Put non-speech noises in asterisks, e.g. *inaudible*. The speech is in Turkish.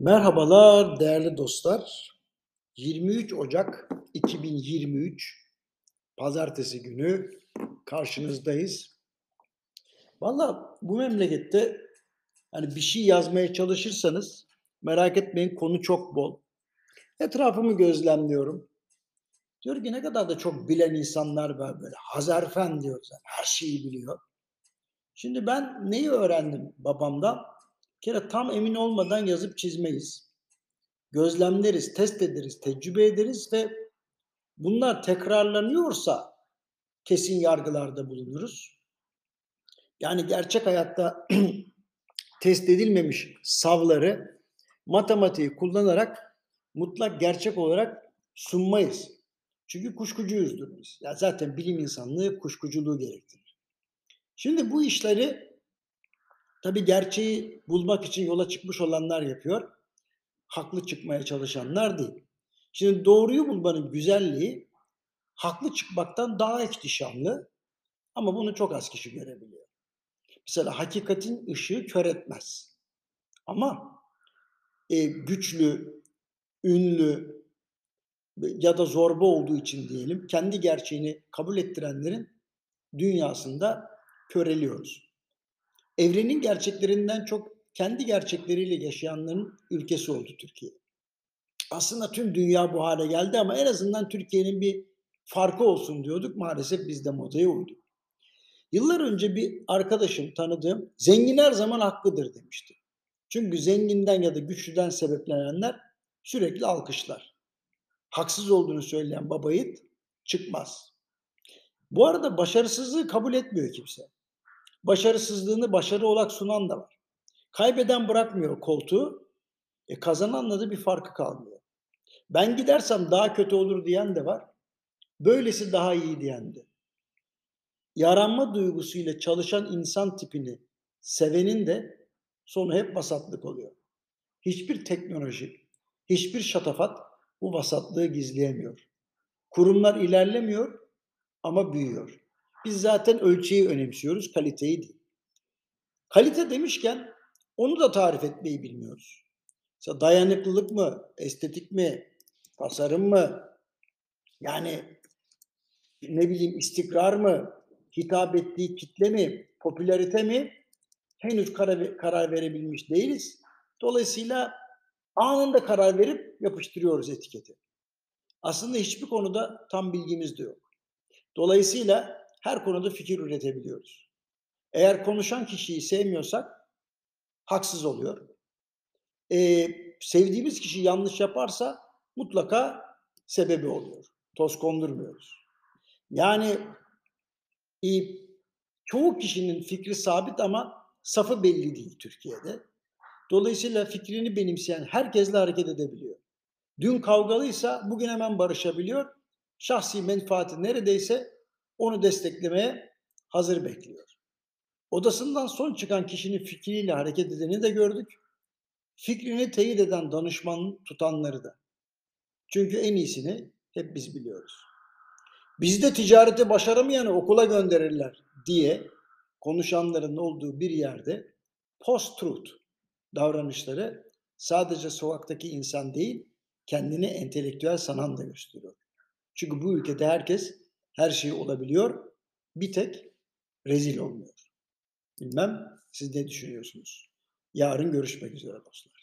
Merhabalar değerli dostlar. 23 Ocak 2023 Pazartesi günü karşınızdayız. Valla bu memlekette hani bir şey yazmaya çalışırsanız merak etmeyin konu çok bol. Etrafımı gözlemliyorum. Diyor ki ne kadar da çok bilen insanlar var böyle. Hazarfen diyoruz. Yani her şeyi biliyor. Şimdi ben neyi öğrendim babamdan? Bir kere tam emin olmadan yazıp çizmeyiz. Gözlemleriz, test ederiz, tecrübe ederiz ve bunlar tekrarlanıyorsa kesin yargılarda bulunuruz. Yani gerçek hayatta *clears throat* test edilmemiş savları matematiği kullanarak mutlak gerçek olarak sunmayız. Çünkü kuşkucuyuzdur biz. Ya zaten bilim insanlığı kuşkuculuğu gerektirir. Şimdi bu işleri tabii gerçeği bulmak için yola çıkmış olanlar yapıyor. Haklı çıkmaya çalışanlar değil. Şimdi doğruyu bulmanın güzelliği haklı çıkmaktan daha ihtişamlı ama bunu çok az kişi görebiliyor. Mesela hakikatin ışığı kör etmez. Ama e, güçlü, ünlü ya da zorba olduğu için diyelim kendi gerçeğini kabul ettirenlerin dünyasında köreliyoruz. Evrenin gerçeklerinden çok kendi gerçekleriyle yaşayanların ülkesi oldu Türkiye. Aslında tüm dünya bu hale geldi ama en azından Türkiye'nin bir farkı olsun diyorduk. Maalesef biz de modaya uyduk. Yıllar önce bir arkadaşım tanıdığım zengin her zaman haklıdır demişti. Çünkü zenginden ya da güçlüden sebeplenenler sürekli alkışlar. Haksız olduğunu söyleyen baba yiğit çıkmaz. Bu arada başarısızlığı kabul etmiyor kimse. Başarısızlığını başarı olarak sunan da var. Kaybeden bırakmıyor koltuğu. E kazananla da bir farkı kalmıyor. Ben gidersem daha kötü olur diyen de var. Böylesi daha iyi diyen de. Yaranma duygusuyla çalışan insan tipini sevenin de sonu hep vasatlık oluyor. Hiçbir teknoloji, hiçbir şatafat bu vasatlığı gizleyemiyor. Kurumlar ilerlemiyor ama büyüyor. Biz zaten ölçeği önemsiyoruz, kaliteyi değil. Kalite demişken onu da tarif etmeyi bilmiyoruz. Mesela dayanıklılık mı, estetik mi, tasarım mı, yani ne bileyim istikrar mı, hitap ettiği kitle mi, popülarite mi henüz karar, karar verebilmiş değiliz. Dolayısıyla anında karar verip yapıştırıyoruz etiketi. Aslında hiçbir konuda tam bilgimiz de yok. Dolayısıyla her konuda fikir üretebiliyoruz. Eğer konuşan kişiyi sevmiyorsak haksız oluyor. Ee, sevdiğimiz kişi yanlış yaparsa mutlaka sebebi oluyor. Toz kondurmuyoruz. Yani e, çoğu kişinin fikri sabit ama safı belli değil Türkiye'de. Dolayısıyla fikrini benimseyen herkesle hareket edebiliyor. Dün kavgalıysa bugün hemen barışabiliyor. Şahsi menfaati neredeyse onu desteklemeye hazır bekliyor. Odasından son çıkan kişinin fikriyle hareket edeni de gördük. Fikrini teyit eden danışman tutanları da. Çünkü en iyisini hep biz biliyoruz. Bizde ticareti başaramayanı okula gönderirler diye konuşanların olduğu bir yerde post-truth davranışları sadece sokaktaki insan değil, kendini entelektüel sanan da gösteriyor. Çünkü bu ülkede herkes her şey olabiliyor. Bir tek rezil olmuyor. Bilmem siz ne düşünüyorsunuz? Yarın görüşmek üzere dostlar.